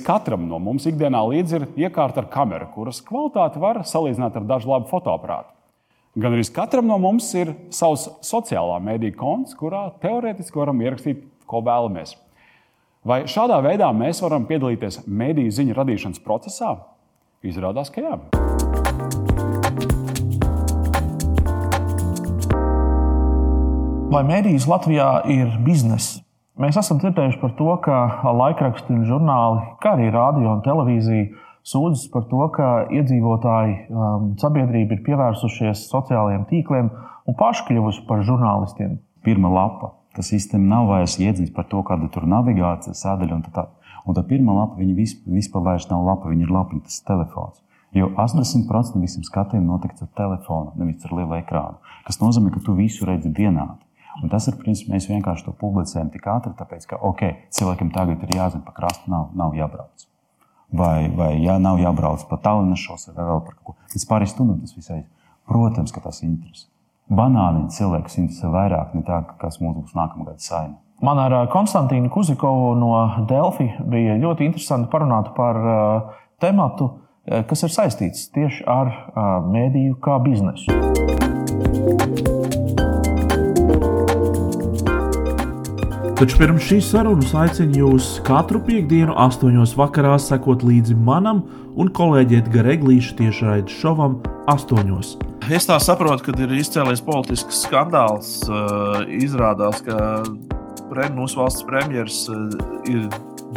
Katram no mums ikdienā līdzi ir iekārta ar kameru, kuras kvalitāti var salīdzināt ar dažu labu fotoaparātu. Gan arī katram no mums ir savs sociālā mediju konts, kurā teorētiski varam ierakstīt, ko vēlamies. Vai šādā veidā mēs varam piedalīties mediju ziņu radīšanas procesā? Izrādās, ka jā. Vai mēdījis Latvijā ir biznesa? Mēs esam dzirdējuši par to, ka laikraksti un žurnāli, kā arī radio un televīzija, sūdzas par to, ka iedzīvotāji, um, sabiedrība ir pievērsušies sociālajiem tīkliem un paši kļuvuši par žurnālistiem. Pirmā lapa. Tas īstenībā nav vairs iedziņas par to, kāda ir navigācija, sadaļa un tā tālāk. Un tā pirmā lapa, viņa vispār vairs nav lapa, viņa ir lapiņa, tas telefons. Jo 80% visam skatījumam notiek ar telefonu, nevis ar lielu ekrānu. Tas nozīmē, ka tu visu redzi vienādi. Un tas ir principā mēs vienkārši to publicējam tik ātri, tāpēc ka okay, cilvēkam tagad ir jāzina pa krastu, nav, nav jābrauc. Vai, vai jā, nav jābrauc pa Tallinas šosei vai vēl par ko. Pēc pāris stundām tas visai. Protams, ka tas interesē. Banāniņi cilvēkus interesē vairāk nekā kas mums būs nākamā gada saima. Man ar Konstantīnu Kuzikovu no Delfi bija ļoti interesanti parunāt par tematu, kas ir saistīts tieši ar mēdīju kā biznesu. Taču pirms šīs sarunas aicinu jūs katru piekdienu, 8.00 vakarā, sekot līdzi manam un kolēģi Edgara Eglīša tiešraides šovam 8.00. Es tā saprotu, ka ir izcēlies politisks skandāls. Izrādās, ka mūsu valsts premjerministrs ir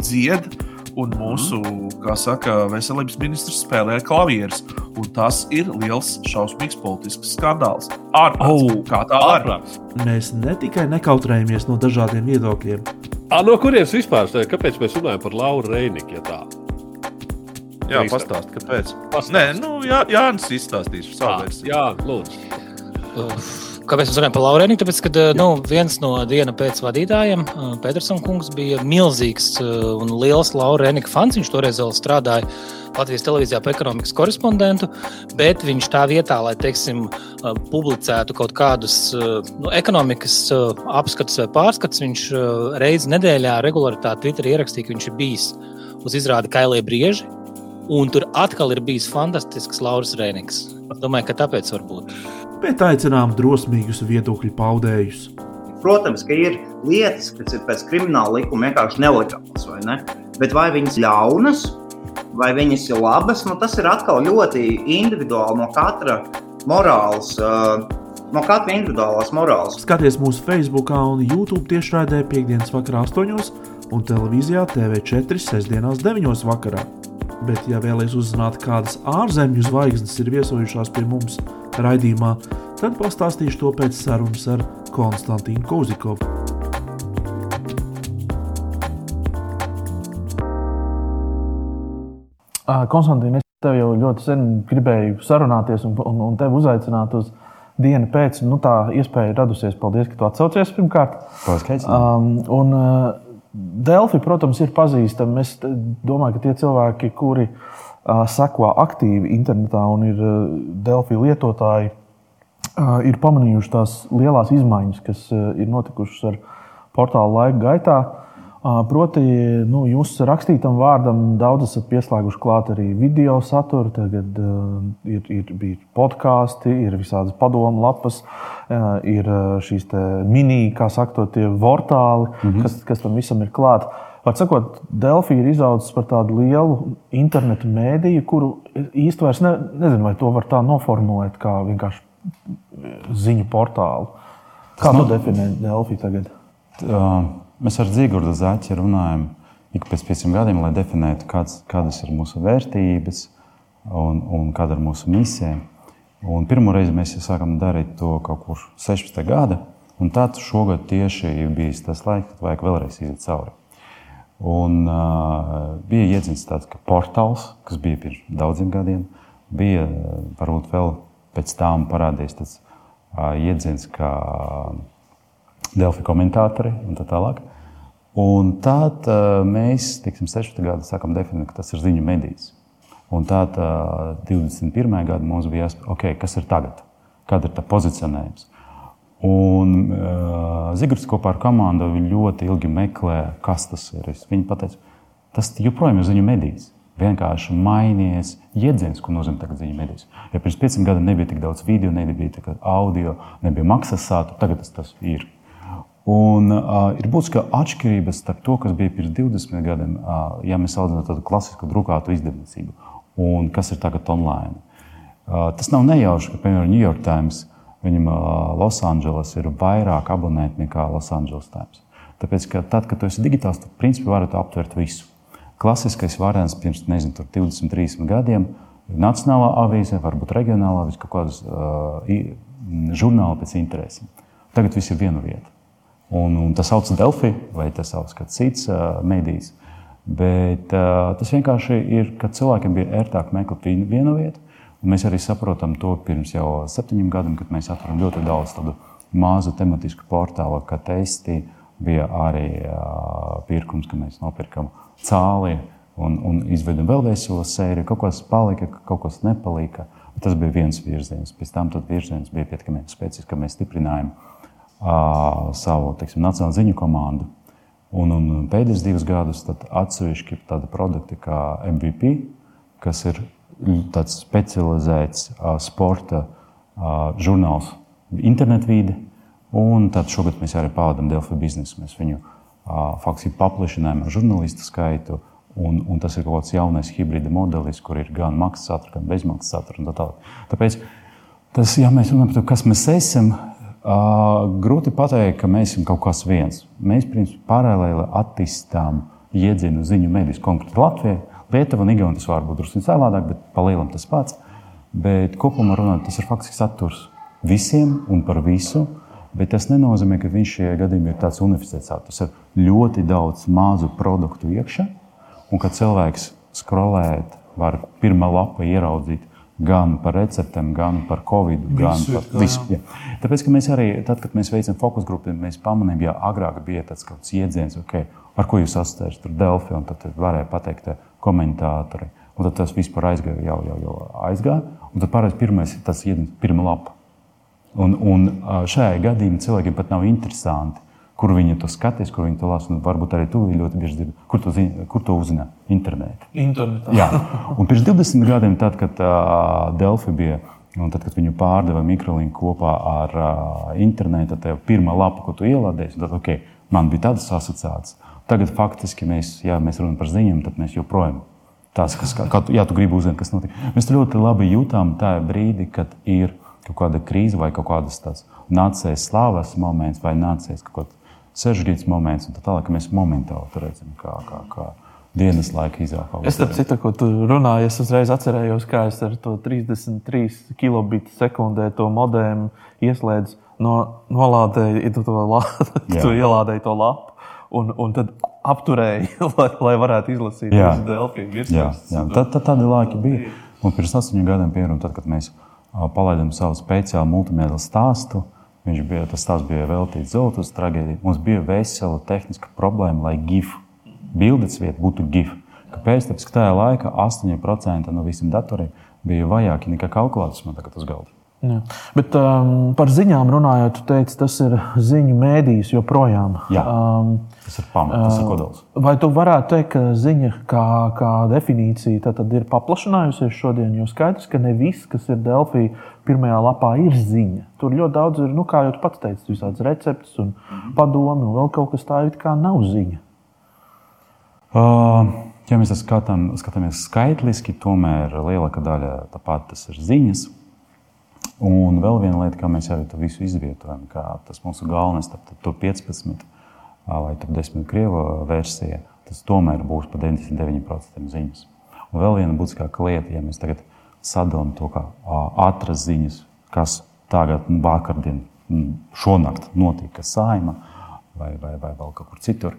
dziedājis un mūsu, kā saka, veselības ministrs spēlē klavierus. Un tas ir liels, šausmīgs politisks skandāls. Ārprāts, oh, kā tā ārprāts. Mēs ne tikai nekautrējamies no dažādiem viedokļiem. A, no kurienes vispār? Kāpēc mēs runājam par Lauru Reiniku? Ja tā? Jā, pastāstiet, kāpēc. Pastāst. Nē, nu, jā, Jānis izstāstīs savu versiju. Jā, lūdzu. Kāpēc mēs runājam par Laurēnu? Tāpēc, ka nu, viens no diena pēc vadītājiem, Petersons kungs, bija milzīgs un liels Laurēna fans. Viņš toreiz vēl strādāja Latvijas televīzijā par ekonomikas korespondentu, bet viņš tā vietā, lai teiksim, publicētu kaut kādus nu, ekonomikas apskatus vai pārskatus, viņš reizi nedēļā regularitāti Twitterī ierakstīja, ka viņš ir bijis uz izrādi Kailie Brieži. Un tur atkal ir bijis fantastisks Lauris Rēniks. Domāju, ka tāpēc var būt bet aicinām drosmīgus viedokļu paudējus. Protams, ka ir lietas, kas ir pēc krimināla likuma vienkārši nelegālas, vai ne? Bet vai viņas ļaunas, vai viņas ir labas, nu, tas ir atkal ļoti individuāli no katra morāls. Uh, no katra individuālās morāles. Skaties mūsu Facebook un YouTube tiešraidē piekdienas vakarā 8 un televīzijā TV4 sestdienās 9 vakarā. Bet, ja vēlaties uzzināt, kādas ārzemju zvaigznes ir viesojušās pie mums raidījumā, tad pastāstīšu to pēc sarunas ar Konstantīnu Kozikovu. Konstantīna, es tev jau ļoti sen gribēju sarunāties un, un, un tevi uzaicināt uz dienu pēc. Nu, tā iespēja radusies. Paldies, ka tu atsaucies pirmkārt. Paldies, um, un, uh, Delfi, protams, ir pazīstami. Es domāju, ka tie cilvēki, kuri seko aktīvi internetā un ir Delfi lietotāji, ir pamanījuši tās lielās izmaiņas, kas ir notikušas ar portālu laika gaitā. Proti, nu, jūs rakstītam vārdam daudz esat pieslēguši klāt arī video saturu. Tagad uh, ir, ir, ir podkāsti, ir visādas padomu lapas, uh, ir šīs mini, kā sakot, tie vortāli, mm -hmm. kas, kas tam visam ir klāts. Var sakot, Delfija ir izaugusi par tādu lielu internetu mēdīju, kuru īsti vairs ne, nezinu, vai to var tā noformulēt kā vienkārši ziņu portālu. Kā nu, definē Delfiju tagad? Uh, mēs ar Zigordu Zaķi runājam ik pēc pieciem gadiem, lai definētu, kāds, kādas ir mūsu vērtības un, un kāda ir mūsu misija. Pirmo reizi mēs sākam darīt to kaut kur 16. gada, un tad šogad tieši bija tas laiks, kad vajag vēlreiz iziet cauri. Un, uh, bija iedziņas tāds portāls, kas bija pirms daudziem gadiem. Bija varbūt vēl pēc tam parādījis tāds uh, iedziņas, kā Delfi komentātori un tā tālāk. Un tad uh, mēs, tiksim, 16. gada sākam definēt, ka tas ir ziņu medijas. Un tad uh, 21. gada mums bija jāsaprot, okay, kas ir tagad, kāda ir tā pozicionējums. Un uh, Zigorts kopā ar komandu ļoti ilgi meklēja, kas tas ir. Viņi teica, tas joprojām ir ziņu medijs. Vienkārši mainījies jēdziens, ko nozīmē tagad ziņu medijas. Ja pirms pieciem gadiem nebija tik daudz video, nebija tik audio, nebija maksas sātu, tagad tas, tas ir. Un, uh, ir būtiska atšķirība starp to, kas bija pirms 20 gadiem, uh, ja mēs salīdzinām tādu klasisku drukātu izdevniecību, un kas ir tagad online. Uh, tas nav nejauši, ka, piemēram, New York Times, viņam uh, Losandželos ir vairāk abonēti nekā Los Angeles Times. Tāpēc, ka tad, kad tu esi digitāls, tad principā vari aptvert visu. Klasiskais variants pirms nezinu, 20, 30 gadiem ir nacionālā avīze, varbūt reģionālā avīze, kaut kādas uh, žurnāli pēc interesēm. Tagad viss ir viena vieta. Un, un tas sauc Delphi vai tas sauc kāds cits uh, medijs. Bet uh, tas vienkārši ir, ka cilvēkiem bija ērtāk meklēt vienu vietu. Mēs arī saprotam to pirms jau septiņiem gadiem, kad mēs atveram ļoti daudz tādu mazu tematisku portālu, kā testi. Bija arī uh, pirkums, ka mēs nopirkam cāli un, un izveidojam vēl veselu sēriju. Kaut kas palika, kaut kas nepalika. Tas bija viens virziens. Pēc tam virziens bija pietiekami spēcīgs, ka mēs stiprinājām uh, savu teiksim, nacionālo ziņu komandu. Un, un pēdējos divus gadus atsevišķi tādi produkti kā MVP, kas ir tāds specializēts sporta žurnāls, internetvīde. Un tad šogad mēs arī pavadām Delfi biznesu. Mēs viņu faktiski paplašinājām ar žurnālistu skaitu. Un, un tas ir kaut kāds jaunais hibrida modelis, kur ir gan maksas satura, gan bezmaksas satura. Tā Tāpēc, tas, ja mēs runājam par to, kas mēs esam, grūti pateikt, ka mēs esam kaut kas viens. Mēs principā paralēli attīstām iedzienu ziņu medijas konkrēti Latvijai. Lietuva un Igaunija tas var būt drusku savādāk, bet palielam tas pats. Bet kopumā runājot, tas ir faktiski saturs visiem un par visu. Bet tas nenozīmē, ka viņš šajā gadījumā ir tāds unificēts. Tas ir ļoti daudz mazu produktu iekšā, un kad cilvēks skrolēt, var pirmā lapa ieraudzīt gan par receptēm, gan par covid, gan visu, par visu. Jā. Tāpēc, ka mēs arī, tad, kad mēs veicam fokus grupu, mēs pamanījām, ja agrāk bija tāds kaut kāds jēdziens, okay, ar ko jūs asociējat, tur Delfi, un tad varēja pateikt komentātori. Un tad tas vispār aizgāja, jau, jau, jau aizgāja. Un tad pārējais pirmais, tas ir pirmā lapa. Un, un šajā gadījumā cilvēkiem pat nav interesanti, kur viņi to skatīs, kur viņi to lasa. Un varbūt arī tu ļoti bieži dzirdi, kur to, zini, kur to uzzina. Internetā. Internetā. Jā, un pirms 20 gadiem, tad, kad uh, Delfi bija. Un tad, kad viņu pārdeva mikrolinku kopā ar uh, internetu, tad pirmā lapa, ko tu ielādēji, tad okay, man bija tādas asociācijas. Tagad faktiski mēs, ja mēs runājam par ziņām, tad mēs joprojām tās, kas, kā, jā, tu gribi uzzināt, kas notiek. Mēs ļoti labi jūtām tajā brīdī, kad ir kaut kāda krīze vai kaut kādas tādas nācijas slāvas moments vai nācijas kaut kāds sarežģīts moments, un tā tālāk mēs momentāli redzam, kā, kā, kā dienas laika izauga. Es tam citu, ko tu runāji, es uzreiz atcerējos, kā es ar to 33 kilobitu sekundē to modēmu ieslēdzu, no, nolādēju, to, tu ielādēji to lapu. Un, un tad apturēji, lai, lai varētu izlasīt to Delfiju. Jā, jā. Tad, tad tādi laiki bija. Un pirms astoņiem gadiem, piemēram, tad, kad mēs palaidām savu speciālu multimediju stāstu, Viņš bija, tas bija veltīts Zeltas traģēdijai. Mums bija vesela tehniska problēma, lai GIF bildes vieta būtu GIF. Kāpēc? Tāpēc, ka tajā laikā 8% no visiem datoriem bija vajāki nekā kalkulators man tagad uz galda. Jā. Bet um, par ziņām runājot, jūs teicāt, tas ir ziņu mēdījis joprojām. Jā, um, tas ir pamats, tas ir kodols. Vai tu varētu teikt, ka ziņa kā, kā definīcija ir paplašinājusies šodien? Jo skaidrs, ka ne viss, kas ir Delfī pirmajā lapā, ir ziņa. Tur ļoti daudz ir, nu, kā jau pats teici, visādas receptes un mhm. padomi, un vēl kaut kas tāds kā nav ziņa. Uh, ja mēs skatām, skatāmies skaitliski, tomēr lielākā daļa tāpat tas ir ziņas. Un vēl viena lieta, kā mēs jau to visu izvietojam, kā tas mūsu galvenais, tad, tad tur 15 vai 10 krievu versija, tas tomēr būs par 99% ziņas. Un vēl viena būtiskāka lieta, ja mēs tagad sadalām to kā ātras ziņas, kas tagad, nu, vakardien, šonakt notika saima vai, vai, vai vēl kaut kur citur.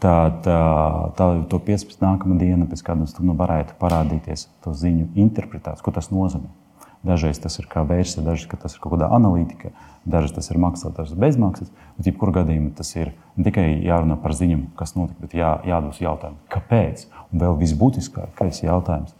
Tad tā, to 15. nākamā diena, pēc kādas nu, varētu parādīties to ziņu interpretācija, ko tas nozīmē. Dažreiz tas ir kā versija, dažreiz tas ir kaut kāda analītika, dažreiz tas ir maksas, dažreiz bezmaksas. Bet, jebkurā gadījumā, tas ir ne tikai jārunā par ziņām, kas notika, bet jā, jādod jautājumu, kāpēc. Un vēl visbūtiskākais jautājums,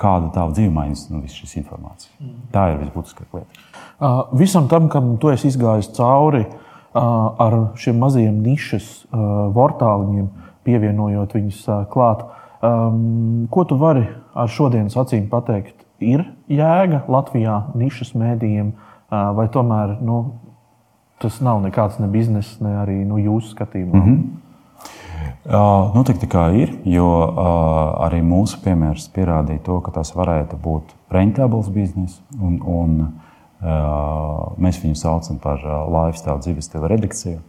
kāda tā dzīve mainīs no visas šīs informācijas. Mm. Tā ir visbūtiskākā lieta. Uh, visam tam, kam tu esi izgājis cauri uh, ar šiem mazajiem nišas uh, portāliņiem, pievienojot viņus klāt. Um, ko tu vari ar šodienas acīm pateikt? Ir jēga Latvijā nišas mēdījiem, vai tomēr nu, tas nav nekāds ne biznesa, ne arī nu, jūsu skatījumā? Mm -hmm. Uh, Noteikti kā ir, jo uh, arī mūsu piemērs pierādīja to, ka tas varētu būt rentabls bizness. Un, un, uh, mēs viņu saucam par lifestyle, dzīves stila redakciju.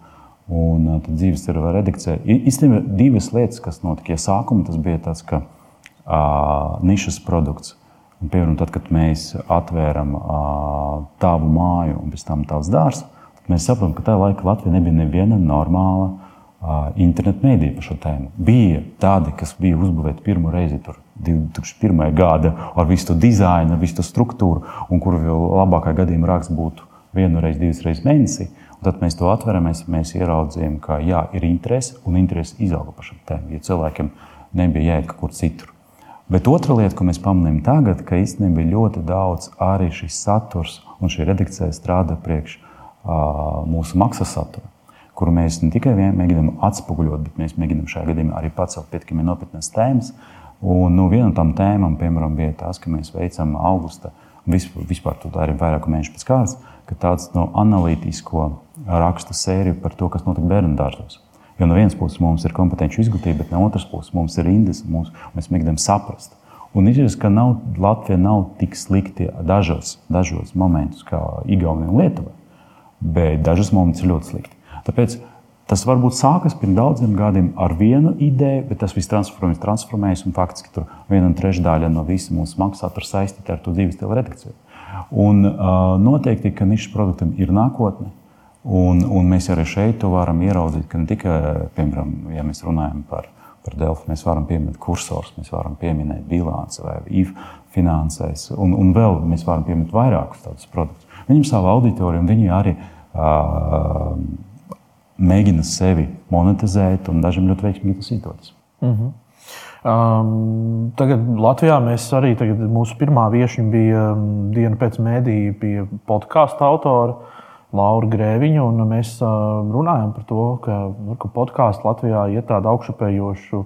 Un tad dzīves stila redakcija īstenībā divas lietas, kas notika. Ja sākumā tas bija tas, ka nišas produkts. Un, piemēram, tad, kad mēs atvēram tādu māju un pēc tam tāds dārsts, mēs saprotam, ka tajā laikā Latvija nebija neviena normāla internetu mēdīju par šo tēmu. Bija tādi, kas bija uzbūvēti pirmo reizi 2001. gada ar visu to dizainu, ar visu to struktūru, un kuru vēl labākā gadījumā raksts būtu vienu reizi, divas reizes mēnesī. Un tad mēs to atveram, mēs, mēs ieraudzījām, ka jā, ir interese, un interese izauga par šo tēmu, jo cilvēkiem nebija jāiet kaut kur citur. Bet otra lieta, ko mēs pamanījām tagad, ka īstenībā ļoti daudz arī šis saturs un šī redakcija strādā priekš mūsu maksas satura kuru mēs ne tikai mēģinām atspoguļot, bet mēs mēģinām šajā gadījumā arī pacelt pietiekami nopietnas tēmas. Un nu, viena no tām tēmām, piemēram, bija tas, ka mēs veicam augusta, vispār, vispār to darām vairāku mēnešu pēc kārtas, ka tāds no analītisko rakstu sēriju par to, kas notika bērnu dārzos. Jo no vienas puses mums ir kompetenci izglītība, bet no otras puses mums ir rindas, mums, mēs mēģinām saprast. Un izjūtas, ka nav, Latvija nav tik slikti dažos, dažos momentos kā Igaunija un Lietuva, bet dažos momentos ir ļoti slikti. Tāpēc tas varbūt sākas pirms daudziem gadiem ar vienu ideju, bet tas viss transformējas, transformējas un faktiski tur viena trešdaļa no visa mūsu maksā ir saistīta ar to dzīves stilu redakciju. Un uh, noteikti, ka nišas produktam ir nākotne. Un, un mēs arī šeit varam ieraudzīt, ka ne tikai, piemēram, ja mēs runājam par, par Delfu, mēs varam pieminēt kursors, mēs varam pieminēt bilanci vai IF finansēs, un, un vēl mēs varam pieminēt vairākus tādus produktus. Viņam savu auditoriju, un viņi arī uh, mēģina sevi monetizēt, un dažiem ļoti veiksmīgi tas izdodas. Mm -hmm. Um, tagad Latvijā mēs arī tagad, mūsu pirmā viesiņa bija um, diena pēc mēdīja, bija podkāstu autora Laura Grēviņa. Mēs uh, runājam par to, ka, nu, ka podkāsts Latvijā ir tāda augšupējoša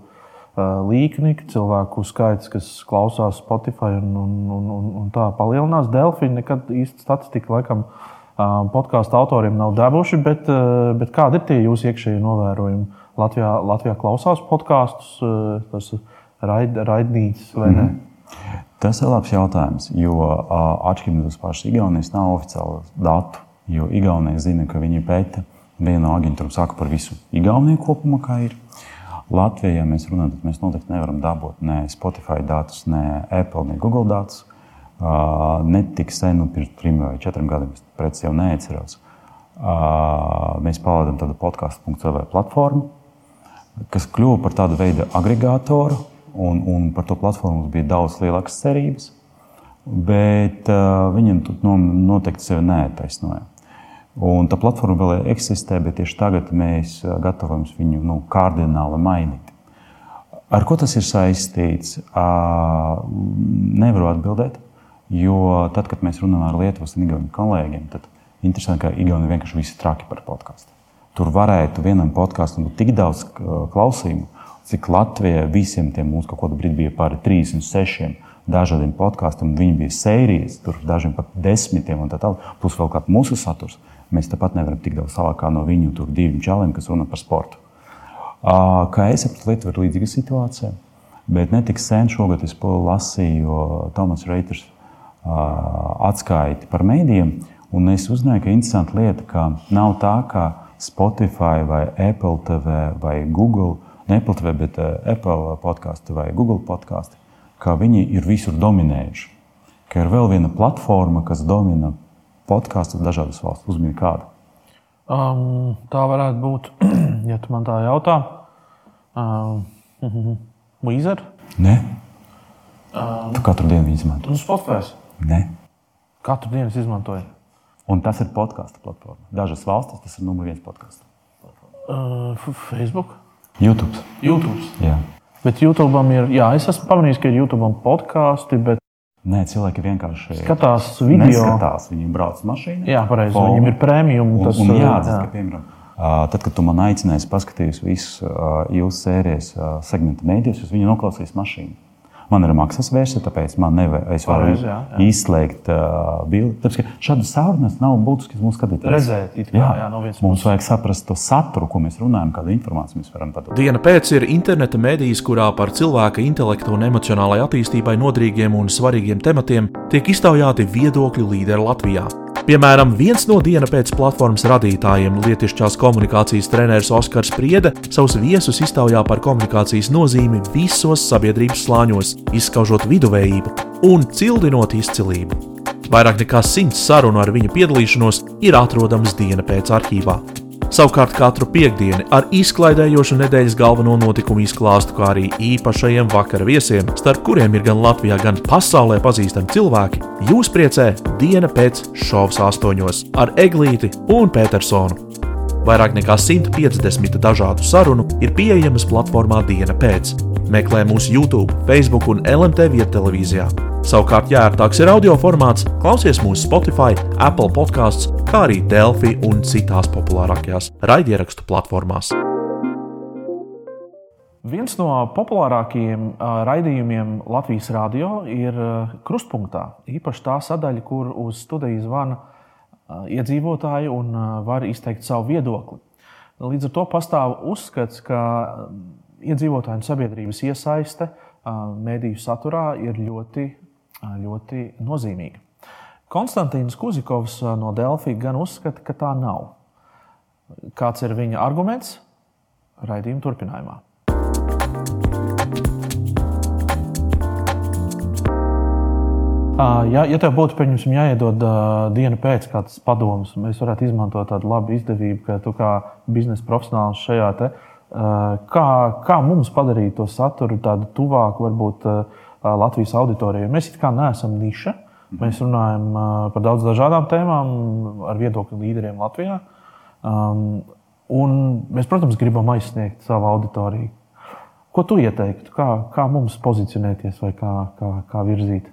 līkni, ka cilvēku skaits, kas klausās Spotify un, un, un, un, un tā palielinās. Delfī nekad īsti statistika laikam podkāstu autoriem nav devuši, bet, bet kādi ir tie jūsu iekšējie novērojumi? Latvijā, Latvijā klausās podkāstus, tas raid, raidnīcas vai ne? Mm -hmm. Tas ir labs jautājums, jo atšķirībā no pašas Igaunijas nav oficiāla datu. Jo Igaunija zina, ka viņi pēta, viena no aģentūrām saka par visu Igauniju kopumā, kā ir. Latvijā, mēs runājam, tad mēs noteikti nevaram dabūt ne Spotify datus, ne Apple, ne Google datus. Netik sen, nu, pirms trim vai četriem gadiem, es precīzi jau neatceros. Mēs palaidām tādu podkāstu.cl platformu, kas kļuva par tādu veidu agregātoru, un, un par to platformu bija daudz lielākas cerības. Bet uh, viņam nu, noteikti sevi neattaisnoja. Un tā platforma vēl eksistē, bet tieši tagad mēs gatavojamies viņu nu, kardināli mainīt. Ar ko tas ir saistīts? Nevaru atbildēt. Jo tad, kad mēs runājam ar Lietuvas un Igaunijas kolēģiem, tad interesanti, ka Igaunija vienkārši viss ir traki par podkāstu. Tur varētu vienam podkāstam būt tik daudz klausījumu, cik Latvijai visiem tiem mums kaut kādā brīdī bija pāri 36 dažādiem podkāstiem. Viņi bija sērijas, tur dažiem pat desmitiem un tā tālāk. Plus vēl kāds mūsu saturs. Mēs tāpat nevaram tik daudz savākt no viņu tur diviem čaliem, kas runā par sportu. Kā es saprotu, Lietuva ir līdzīga situācija. Bet ne tik sen šogad es lasīju, Tomas Reiters atskaiti par mēdījiem. Un es uzzināju, ka interesanta lieta, ka nav tā, ka Spotify vai Apple TV vai Google, ne Apple TV, bet Apple podkāstu vai Google podkāstu, ka viņi ir visur dominējuši. Ka ir vēl viena platforma, kas domina podkāstus dažādas valsts. Uzmini kādu. Um, tā varētu būt, ja tu man tā jautā. Um, uh -huh. Weezer? Nē. Um, tu katru dienu izmanto. Nu, Spotify. Nē. Katru dienu izmantoju. Un tas ir podkāstu platforma. Dažas valstis tas ir numur viens podkāsts. Uh, Facebook, YouTube. YouTube. Jā. Bet YouTube ir, jā, es esmu pamanījis, ka ir YouTube podkāsti, bet Nē, cilvēki vienkārši skatās video. Skatās, viņi brauc mašīnā. Jā, pareizi. Viņiem ir prēmijum. Tas, un, un jāatzīst, ka, piemēram, Tad, kad tu man aicināji, paskatījos visus jūsu sērijas segmenta mēdījus, es viņu noklausījos mašīnā. Man ir maksas versija, tāpēc man nevajag, es varu Pareizi, jā, jā. izslēgt uh, bildi. Tāpēc, šādas saurunas nav būtiskas mūsu skatītājiem. Redzēt, kā, jā, jā, no mums vajag saprast to saturu, ko mēs runājam, kādu informāciju mēs varam padot. Diena pēc ir interneta mēdījis, kurā par cilvēka intelektu un emocionālajai attīstībai nodrīgiem un svarīgiem tematiem tiek iztaujāti viedokļu līderi Latvijā. Piemēram, viens no diena pēc platformas radītājiem, lietišķās komunikācijas treneris Oskars Priede, savus viesus iztaujā par komunikācijas nozīmi visos sabiedrības slāņos, izskaužot viduvējību un cildinot izcilību. Vairāk nekā simts sarunu ar viņa piedalīšanos ir atrodamas diena pēc arhīvā. Savukārt katru piekdienu ar izklaidējošu nedēļas galveno notikumu izklāstu, kā arī īpašajiem vakara viesiem, starp kuriem ir gan Latvijā, gan pasaulē pazīstami cilvēki, jūs priecē diena pēc šovs astoņos ar Eglīti un Petersonu. Vairāk nekā 150 dažādu sarunu ir pieejamas platformā Diena pēc. Meklē mūsu YouTube, Facebook un LMT vietā televīzijā. Savukārt, ja ērtāks ir audio formāts, klausies mūsu Spotify, Apple podkāsts, kā arī Delphi un citās populārākajās raidierakstu platformās. Viens no populārākajiem raidījumiem Latvijas radio ir Krustpunktā. Īpaši tā sadaļa, kur uz studiju zvana iedzīvotāji un var izteikt savu viedokli. Līdz ar to pastāv uzskats, ka iedzīvotāju un sabiedrības iesaiste mediju saturā ir ļoti, ļoti nozīmīga. Konstantīns Kuzikovs no Delfī gan uzskata, ka tā nav. Kāds ir viņa arguments? Raidījuma turpinājumā. Ja, ja tev būtu pieņemsim, jāiedod uh, diena pēc kādas padomas, mēs varētu izmantot tādu labu izdevību, ka tu kā biznesa profesionāls šajā te, uh, kā, kā mums padarīt to saturu tādu tuvāku varbūt uh, Latvijas auditorijai. Mēs kā neesam niša. Mēs runājam par daudz dažādām tēmām ar viedokļu līderiem Latvijā. Um, mēs, protams, gribam aizsniegt savu auditoriju. Ko tu ieteiktu? Kā, kā mums pozicionēties vai kā, kā, kā virzīt?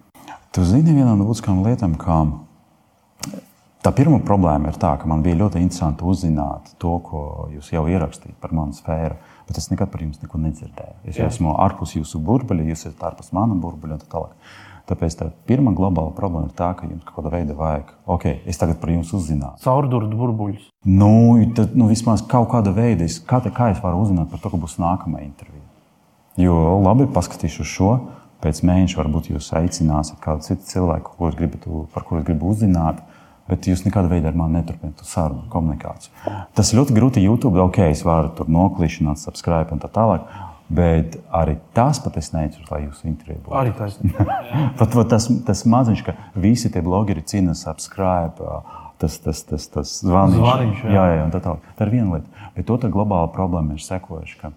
Tu zini, viena no būtiskām lietām, ka tā pirmā problēma ir tā, ka man bija ļoti interesanti uzzināt to, ko jūs jau ierakstījāt par manu sfēru, bet es nekad par jums neko nedzirdēju. Es Jā. esmu ārpus jūsu burbuļa, jūs esat ārpus mana burbuļa un tā tālāk. Tāpēc tā pirmā globāla problēma ir tā, ka jums kaut kāda veida vajag, ok, es tagad par jums uzzināju. Caurdurdu burbuļus. Nu, tad, nu, vismaz kaut kāda veida, es, kā, te, kā es varu uzzināt par to, ka būs nākamā intervija. Jo labi, paskatīšu šo. Pēc mēneša varbūt jūs aicināsiet kādu citu cilvēku, es gribu, par kuru es gribu uzzināt, bet jūs nekādā veidā ar mani neturpināt sarunu, komunikāciju. Tas ir ļoti grūti YouTube. Ok, es varu tur noklīšanāt, subscribe un tā tālāk. Bet arī tas pat es neicu, lai jūsu intervija būtu. Arī. Pat, pat tas, tas maziņš, ka visi tie blogeri cīnā subscribe, tas, tas, tas, tas zvaniņš. Zvaniņš, jā. jā, jā, tā tālāk. Tā ir viena lieta. Bet otra globāla problēma ir sekojuša, ka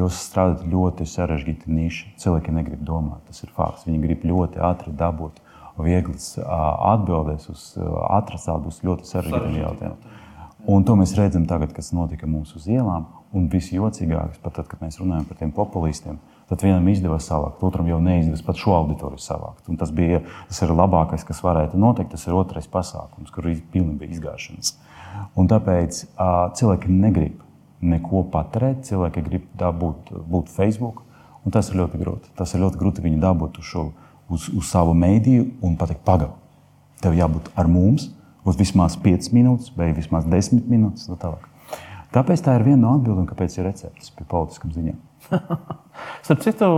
jūs strādājat ļoti sarežģīti niši. Cilvēki negrib domāt, tas ir fakts. Viņi grib ļoti ātri dabūt vieglas atbildes uz ātras atbildes ļoti sarežģītiem jautājumiem. Un to mēs redzam tagad, kas notika mums uz ielām. Un visjocīgākais, pat tad, kad mēs runājam par tiem populistiem, tad vienam izdevās savākt, otram jau neizdevās pat šo auditoriju savākt. Un tas, bija, tas labākais, kas varētu notikt. Tas ir otrais pasākums, kur pilnībā izgāšanas. Un tāpēc uh, cilvēki negrib neko patērēt, cilvēki grib dabūt būt Facebook. Un tas ir ļoti grūti. Tas ir ļoti grūti viņu dabūt uz, šo, uz, uz savu mēdīju un pateikt, pagaidi. Tev jābūt ar mums uz vismaz 5 minūtes, vai vismaz 10 minūtes. Tā tālāk. Tāpēc tā ir viena no atbildēm, kāpēc ir recepts pie politiskām ziņām. Starp citu,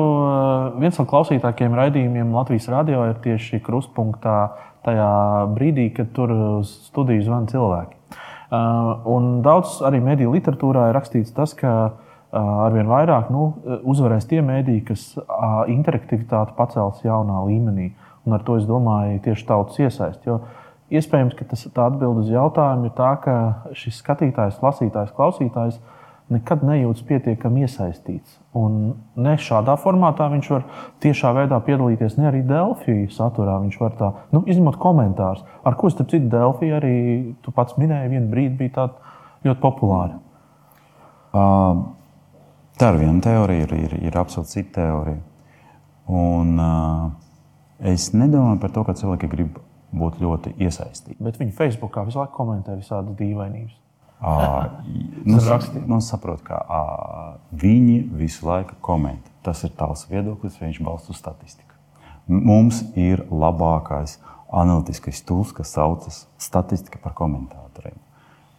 viens no klausītākajiem raidījumiem Latvijas radio ir tieši krustpunktā tajā brīdī, kad tur uz studiju zvana cilvēki. Uh, Un daudz arī mediju literatūrā ir rakstīts tas, ka uh, arvien vairāk nu, uzvarēs tie mediji, kas interaktivitāti pacels jaunā līmenī. Un ar to es domāju tieši tautas iesaist. Jo iespējams, ka tas atbild uz jautājumu ir tā, ka šis skatītājs, lasītājs, klausītājs nekad nejūtas pietiekami iesaistīts. Un ne šādā formātā viņš var tiešā veidā piedalīties, ne arī Delfija saturā. Viņš var tā, nu, izņemot komentārus, ar ko starp citu Delfija arī tu pats minēji, vienu brīdi bija tāda ļoti populāra. Uh, tā ir viena teorija, ir, ir, ir absolūti cita teorija. Un, uh, es nedomāju par to, ka cilvēki grib būt ļoti iesaistīti. Bet viņi Facebookā visu laiku komentē visādas dīvainības. Nu, nu, saprot, ka uh, viņi visu laiku komentē. Tas ir tavs viedoklis, viņš balsta uz statistiku. Mums ir labākais analītiskais tools, kas saucas statistika par komentātoriem.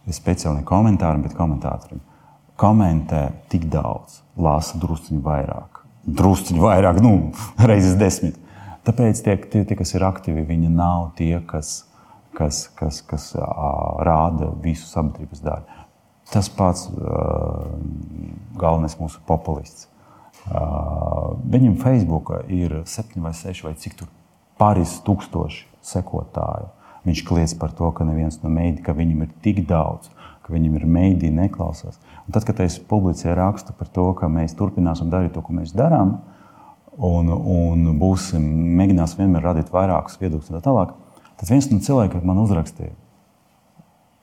Es speciāli ne komentāriem, bet komentātoriem. Komentē tik daudz, lasa drusciņu vairāk. Drusciņu vairāk, nu, reizes desmit. Tāpēc tie, tie, tie kas ir aktīvi, viņi nav tie, kas kas, kas, kas rāda visu sabiedrības daļu. Tas pats galvenais mūsu populists. Viņam Facebookā ir septiņi vai seši vai cik tur pāris tūkstoši sekotāju. Viņš kliedz par to, ka neviens no mēdī, ka viņam ir tik daudz, ka viņam ir mēdī neklausās. Un tad, kad es publicēju rakstu par to, ka mēs turpināsim darīt to, ko mēs darām, un, un būsim, mēģināsim vienmēr radīt vairākus viedokļus tā tālāk, Tad viens no cilvēkiem man uzrakstīja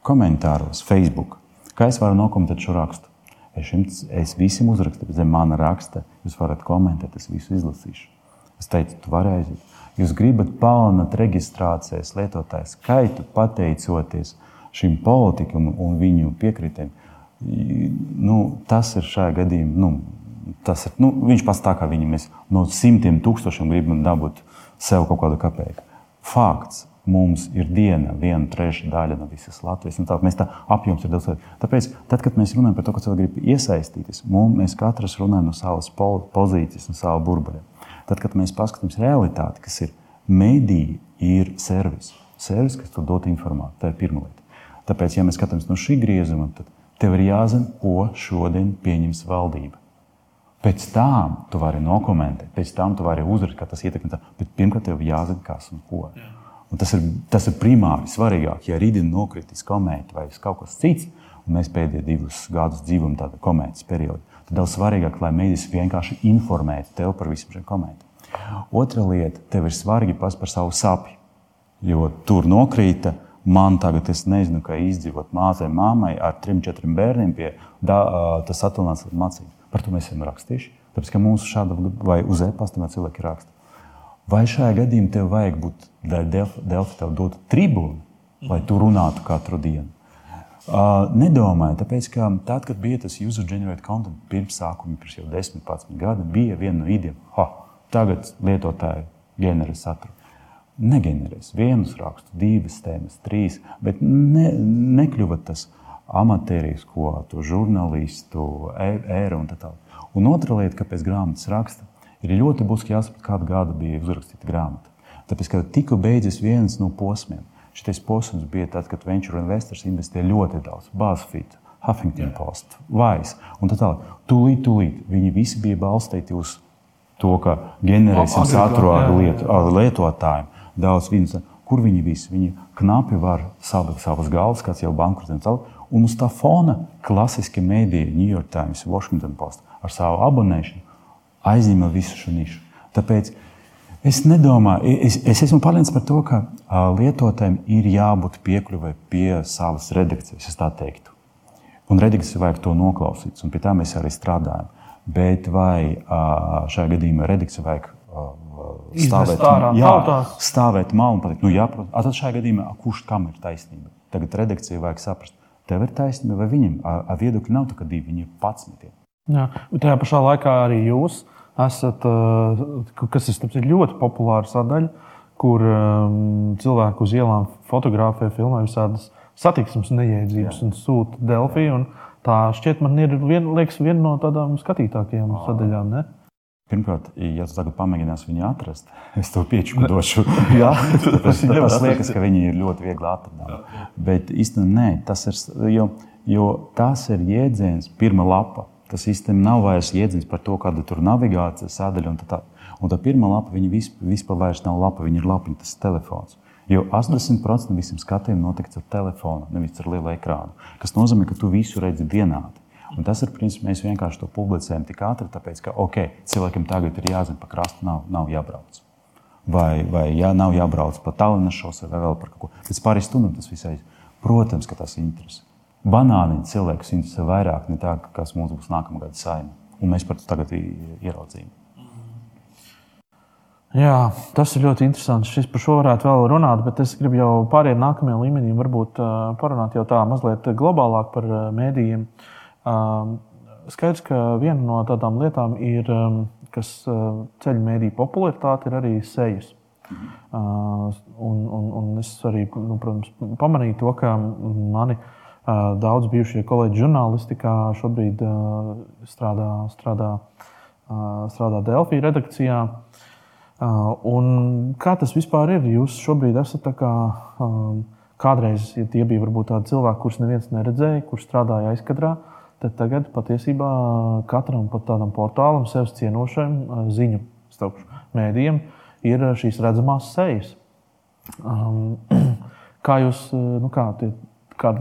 komentāros, Facebook, kā es varu nokomentēt šo rakstu. Es, jums, es visiem uzrakstīju, zem mana raksta, jūs varat komentēt, es visu izlasīšu. Es teicu, tu vari aiziet. Jūs gribat palielināt reģistrācijas lietotāju skaitu, pateicoties šim politikam un viņu piekritēm. Nu, tas ir šajā gadījumā. Nu, tas ir, nu, viņš pats tā kā viņi mēs no simtiem tūkstošiem gribam dabūt sev kaut kādu kapeiku. Fakts mums ir diena, viena trešā daļa no visas Latvijas. Tā, mēs tā apjoms ir daudz. Tāpēc, tad, kad mēs runājam par to, ka cilvēki grib iesaistīties, mums, mēs katrs runājam no savas pozīcijas, no sava burbuļa. Tad, kad mēs paskatāmies realitāti, kas ir mediji, ir servis. Servis, kas dod informāciju, tā ir pirmā lieta. Tāpēc, ja mēs skatāmies no šī griezuma, tad tev ir jāzina, ko šodien pieņems valdība. Pēc tam tu vari nokomentēt, pēc tam tu vari uzrakstīt, kā tas ietekmē. Bet pirmkārt, tev jāzina, kas un ko. Jā. Un tas ir, tas ir primāri svarīgāk. Ja rītdien nokritīs komēta vai kaut kas cits, un mēs pēdējos divus gadus dzīvojam tādā komētas periodā, tad daudz svarīgāk, lai mēdīs vienkārši informētu tevi par visiem šiem komētiem. Otra lieta, tev ir svarīgi pats par savu sapni. Jo tur nokrīta, man tagad es nezinu, kā izdzīvot māsai, mammai ar trim, četriem bērniem pie da, tas attālināts mācības. Par to mēs esam rakstījuši. Tāpēc, ka mums šāda vai uz e-pasta cilvēki raksta. Vai šajā gadījumā tev vajag būt Delfi, tev dotu tribūnu, lai tu runātu katru dienu? Uh, nedomāju, tāpēc, ka tad, kad bija tas user generated content pirms sākuma, pirms jau 10, 11 gadiem, bija viena no idejām, ha, tagad lietotāji ģenerē saturu. Negenerēs vienus rakstus, divas tēmas, trīs, bet ne, nekļuva tas amatierisku, to žurnālistu, ēru un tā tālāk. Un otra lieta, kāpēc grāmatas raksta, ir ļoti būtiski jāsaprot, kāda gada bija uzrakstīta grāmata. Tāpēc, kad tikko beidzas viens no posmiem, šis posms bija tad, kad venture investors investēja ļoti daudz. BuzzFeed, Huffington Post, Vice un tā tālāk. Tūlīt, tūlīt viņi visi bija balstīti uz to, ka generēsim saturu ar, lietu, ar lietotājiem. Daudz viņas, kur viņi visi? Viņi knapi var salikt savas galvas, kāds jau bankrotēns. Un uz tā fona klasiski mēdīji, New York Times, Washington Post ar savu abonēšanu aizņem visu šo nišu. Tāpēc es nedomāju, es, es esmu pārliecināts par to, ka lietotājiem ir jābūt piekļuvai pie savas redakcijas, es tā teiktu. Un redakcijai vajag to noklausīties, un pie tā mēs arī strādājam. Bet vai šajā gadījumā redakcijai vajag stāvēt, jā, stāvēt malā un pateikt, nu, jā, protams, tad šajā gadījumā kurš kam ir taisnība? Tagad redakcijai vajag saprast, tev ir taisnība vai viņam. Ar viedokļi nav tā, ka divi, viņi ir patsmitīgi. Jā, bet tajā pašā laikā arī jūs esat, kas ir ļoti populāra sadaļa, kur cilvēku uz ielām fotografē, filmē visādas satiksmes neiedzības Jā. un sūta Delfī. Un tā šķiet, man ir vien, liekas, viena no tādām skatītākajām sadaļām. Ne? Pirmkārt, ja tu tagad pamēģināsi viņu atrast, es tev piečuku došu. Jā, tas, tas liekas, ka viņi ir ļoti viegli atrodami. Bet īstenībā nē, tas ir, jo, jo tas ir jēdziens, pirmā lapa. Tas īstenībā nav vairs jēdziens par to, kāda tur navigācijas sadaļa. Un tā, tā. un tā pirmā lapa, viņa vispār vairs nav lapa, viņa ir lapiņa, tas ir telefons. Jo 80% no visiem skatiem notiek ar telefonu, nevis ar lielu ekrānu. Tas nozīmē, ka tu visu redzi vienādi. Un tas ir principā mēs vienkārši to publicējam tik ātri, tāpēc ka okay, cilvēkiem tagad ir jāzina, pa krastu nav, nav jābrauc. Vai, vai jā, nav jābrauc pa tālruņa šosei vai vēl par kaut ko. Pēc pāris stundām tas visai, protams, ka tas interesē banāniņu cilvēkus interesē vairāk nekā kas mums būs nākamā gada saima. Un mēs par to tagad ieraudzījām. Jā, tas ir ļoti interesanti. Šis par šo varētu vēl runāt, bet es gribu jau pāriet nākamajā līmenī, varbūt parunāt jau tā mazliet globālāk par mēdījiem. Skaidrs, ka viena no tādām lietām, ir, kas ceļ mēdīju popularitāti, ir arī sejas. Un, un, un es arī, nu, protams, pamanīju to, ka mani daudz bijušie kolēģi žurnālistikā šobrīd strādā, strādā, strādā Delfī redakcijā. Un kā tas vispār ir? Jūs šobrīd esat kā, kādreiz, ja tie bija varbūt tādi cilvēki, kurus neviens neredzēja, kurš strādāja aizkadrā, tad tagad patiesībā katram pat tādam portālam, sevis cienošam ziņu mēdījiem ir šīs redzamās sejas. Kā jūs, nu kā, tie, kā,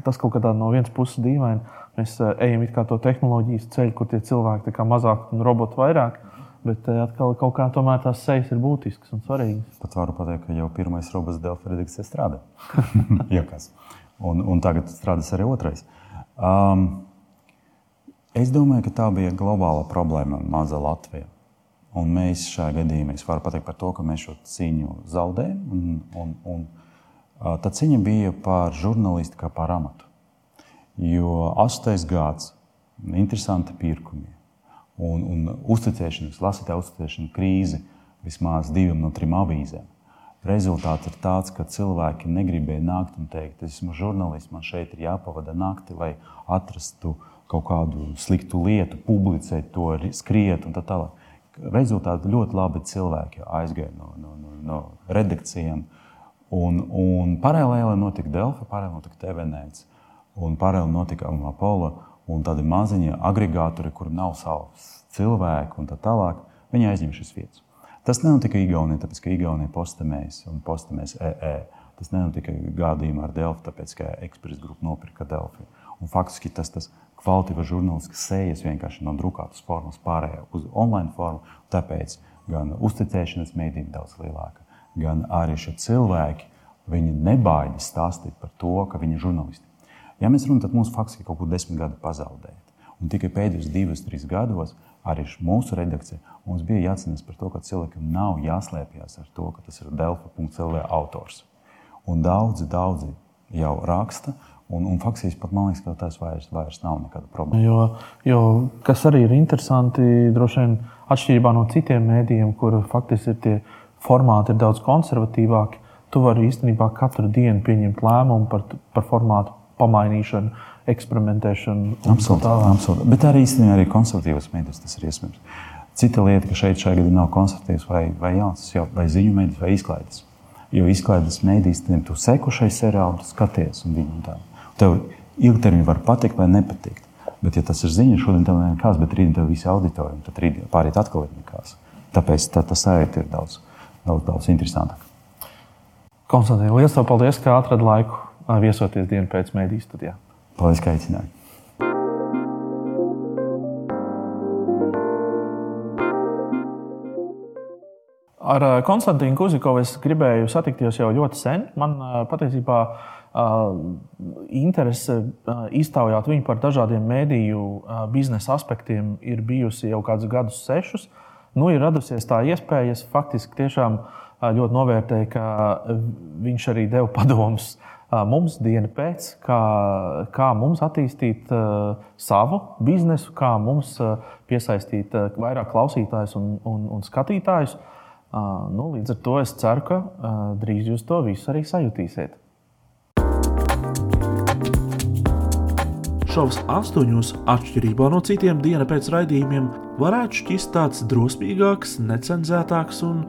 tas kaut kādā no vienas puses dīvaini. Mēs ejam it kā to tehnoloģijas ceļu, kur tie cilvēki ir mazāk un roboti vairāk. Bet eh, atkal kaut kā tomēr tās sejas ir būtiskas un svarīgas. Pat varu pateikt, ka jau pirmais robots Delfa redakcijā strādā. un, un tagad strādās arī otrais. Um, es domāju, ka tā bija globāla problēma maza Latvija. Un mēs šajā gadījumā varam pateikt par to, ka mēs šo cīņu zaudējam. Un, un, un, uh, tā cīņa bija par žurnālistiku, kā par amatu. Jo 8. gads, interesanti pirkumi, un, un uzticēšanās, lasītāja uzticēšana krīze vismaz divām no trim avīzēm. Rezultāts ir tāds, ka cilvēki negribēja nākt un teikt, es esmu žurnālists, man šeit ir jāpavada nakti, lai atrastu kaut kādu sliktu lietu, publicēt to, skriet un tā tālāk. Rezultāti ļoti labi cilvēki aizgāja no, no, no, no redakcijām. Un, un paralēli notika Delfa, paralēli notika TVNēts un paralēli notika Apollo un tādi maziņi agregātori, kuriem nav savs cilvēku un tā tālāk, viņi aizņem šīs vietas. Tas nenotika Igaunijā, tāpēc ka Igaunija postamēs un postamēs EE. Tas nenotika gadījumā ar Delfu, tāpēc ka Express grupa nopirka Delfi. Un faktiski tas, tas kvalitīvas žurnālistiskas sejas vienkārši no drukātas formas pārējā uz online formu. Tāpēc gan uzticēšanās mēdījiem daudz lielāka, gan arī šie cilvēki, nebaidās stāstīt par to, ka viņi ir žurnālisti. Ja mēs runājam, tad mums faktiski kaut kur desmit gadi pazaudēti. Un tikai pēdējos divus, trīs gados arī mūsu redakcija mums bija jācīnās par to, ka cilvēkam nav jāslēpjas ar to, ka tas ir Delfa.CLV autors. Un daudzi, daudzi jau raksta. Un, un faktiski pat man liekas, ka tas vairs, vairs nav nekāda problēma. Jo, jo kas arī ir interesanti, droši vien atšķirībā no citiem mēdījiem, kur faktiski ir tie formāti ir daudz konservatīvāki, tu vari īstenībā katru dienu pieņemt lēmumu par, par formātu pamainīšanu, eksperimentēšanu. Absolūti, absolūti. Bet arī īstenībā arī konservatīvas mēdīs tas ir iespējams. Cita lieta, ka šeit šajā gadījumā nav konservatīvs vai, vai jauns, jau, vai ziņu mēdīs vai izklaides. Jo izklaides mēdīs, tad tu seko šai seriālu, skaties un viņu tā. Tev ilgtermiņā var patikt vai nepatikt. Bet, ja tas ir ziņa, šodien ir nekās, bet rītdien tev visi auditorija, tad rīt pārīt atkal ir nekās. Tāpēc tā, tas sajūta ir daudz, daudz, daudz interesantāk. Konstantīna, liels paldies, ka atradi laiku viesoties dienu pēc mēdīs studijā. Paldies, ka aicinājāt! Ar Konstantīnu Kuzikovu es gribēju satikties jau ļoti sen. Man patiesībā interese iztaujāt viņu par dažādiem mēdīju biznesa aspektiem ir bijusi jau kādus gadus, sešus. Nu, ir radusies tā iespēja, es faktiski tiešām ļoti novērtēju, ka viņš arī deva padomus mums diena pēc, kā, kā mums attīstīt uh, savu biznesu, kā mums uh, piesaistīt uh, vairāk klausītājus un, un, un skatītājus. Nu, līdz ar to es ceru, ka drīz jūs to visu arī sajutīsiet. Šovs astoņos, atšķirībā no citiem dienas pēc raidījumiem, varētu šķist tāds drosmīgāks, necenzētāks un,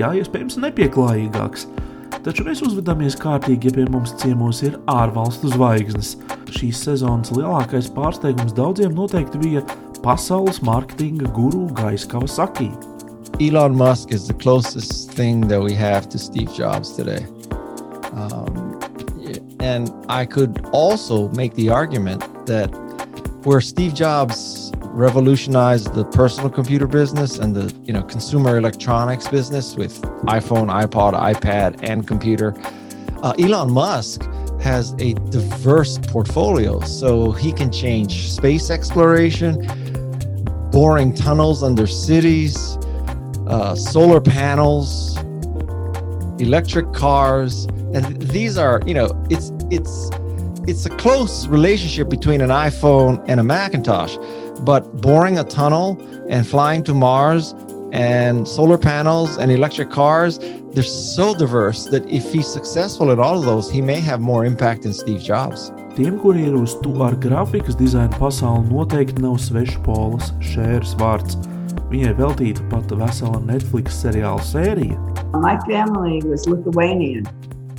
jā, iespējams, nepieklājīgāks. Taču mēs uzvedāmies kārtīgi, ja pie mums ciemos ir ārvalstu zvaigznes. Šīs sezonas lielākais pārsteigums daudziem noteikti bija pasaules mārketinga guru Gaiskava Saki. Elon Musk is the closest thing that we have to Steve Jobs today. Um, and I could also make the argument that where Steve Jobs revolutionized the personal computer business and the you know consumer electronics business with iPhone, iPod, iPad, and computer. Uh, Elon Musk has a diverse portfolio, so he can change space exploration, boring tunnels under cities, uh, solar panels, electric cars, and these are you know it's it's it's a close relationship between an iPhone and a Macintosh, but boring a tunnel and flying to Mars and solar panels and electric cars they're so diverse that if he's successful at all of those he may have more impact than Steve Jobs. Tiem, kuri ir uz to ar grafikas dizaina pasauli, noteikti nav svešs polas šērs vārds. Viņai veltīta pat vesela Netflix seriāla sērija. My family was Lithuanian.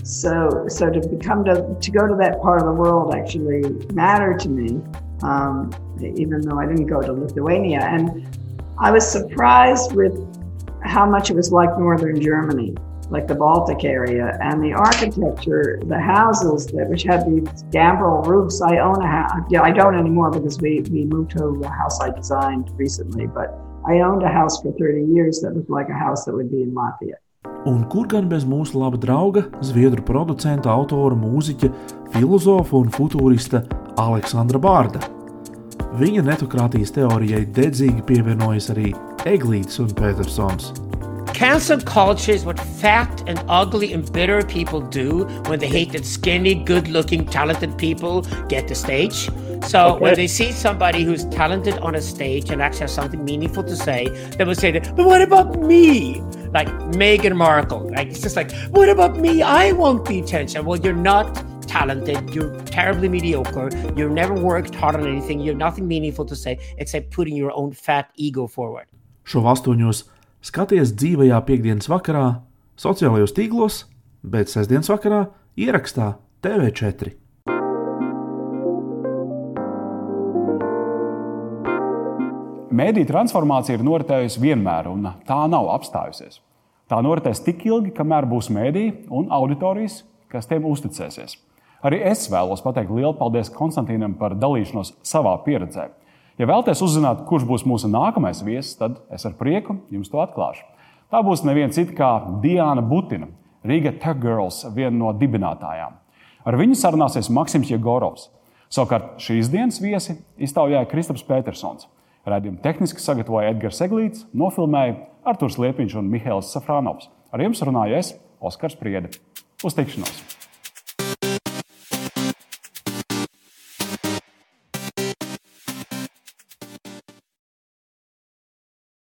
So, so to become to, to go to that part of the world actually mattered to me, um, even though I didn't go to Lithuania. And I was surprised with how much it was like northern Germany, like the Baltic area, and the architecture, the houses that which had these gambrel roofs. I own a house. Yeah, I don't anymore because we we moved to a house I designed recently, but I owned a house for 30 years that looked like a house that would be in Latvia. Un kur gan bez mūsu laba drauga, zviedru producenta, autora, mūziķa, filozofa un futūrista Aleksandra Bārda. Viņa netokrātijas teorijai dedzīgi pievienojas arī Eglīts un Petersons. Cancel culture is what fat and ugly and bitter people do when they hate that skinny, good looking, talented people get the stage. So Okay. when they see somebody who's talented on a stage and actually has something meaningful to say, they will say, that, But what about me? Like Meghan Markle. Like it's just like, what about me? I want the attention. Well, you're not talented, you're terribly mediocre, you've never worked hard on anything, you have nothing meaningful to say except putting your own fat ego forward. Šo astoņos skaties dzīvajā piekdienas vakarā, sociālajos tīklos, bet sestdienas vakarā ierakstā TV4. Mēdīņu transformācija ir noritējusi vienmēr, un tā nav apstājusies. Tā noritēs tik ilgi, kamēr būs mēdīji un auditorijas, kas tiem uzticēsies. Arī es vēlos pateikt lielu paldies Konstantīnam par dalīšanos savā pieredzē. Ja vēlaties uzzināt, kurš būs mūsu nākamais viesis, tad es ar prieku jums to atklāšu. Tā būs neviena cita kā Diana Butina, Riga Tech Girls, viena no dibinātājām. Ar viņu sarunāsies Maksims Jegorovs. Savukārt šīs dienas viesi iztaujāja Kristaps Petersons. Radījumu tehniski sagatavoja Edgars Eglīts, nofilmēja Arthurs Liepiņš un Mihails Safrānovs. Ar jums runāju es, Oskars Priede. Uz tikšanos!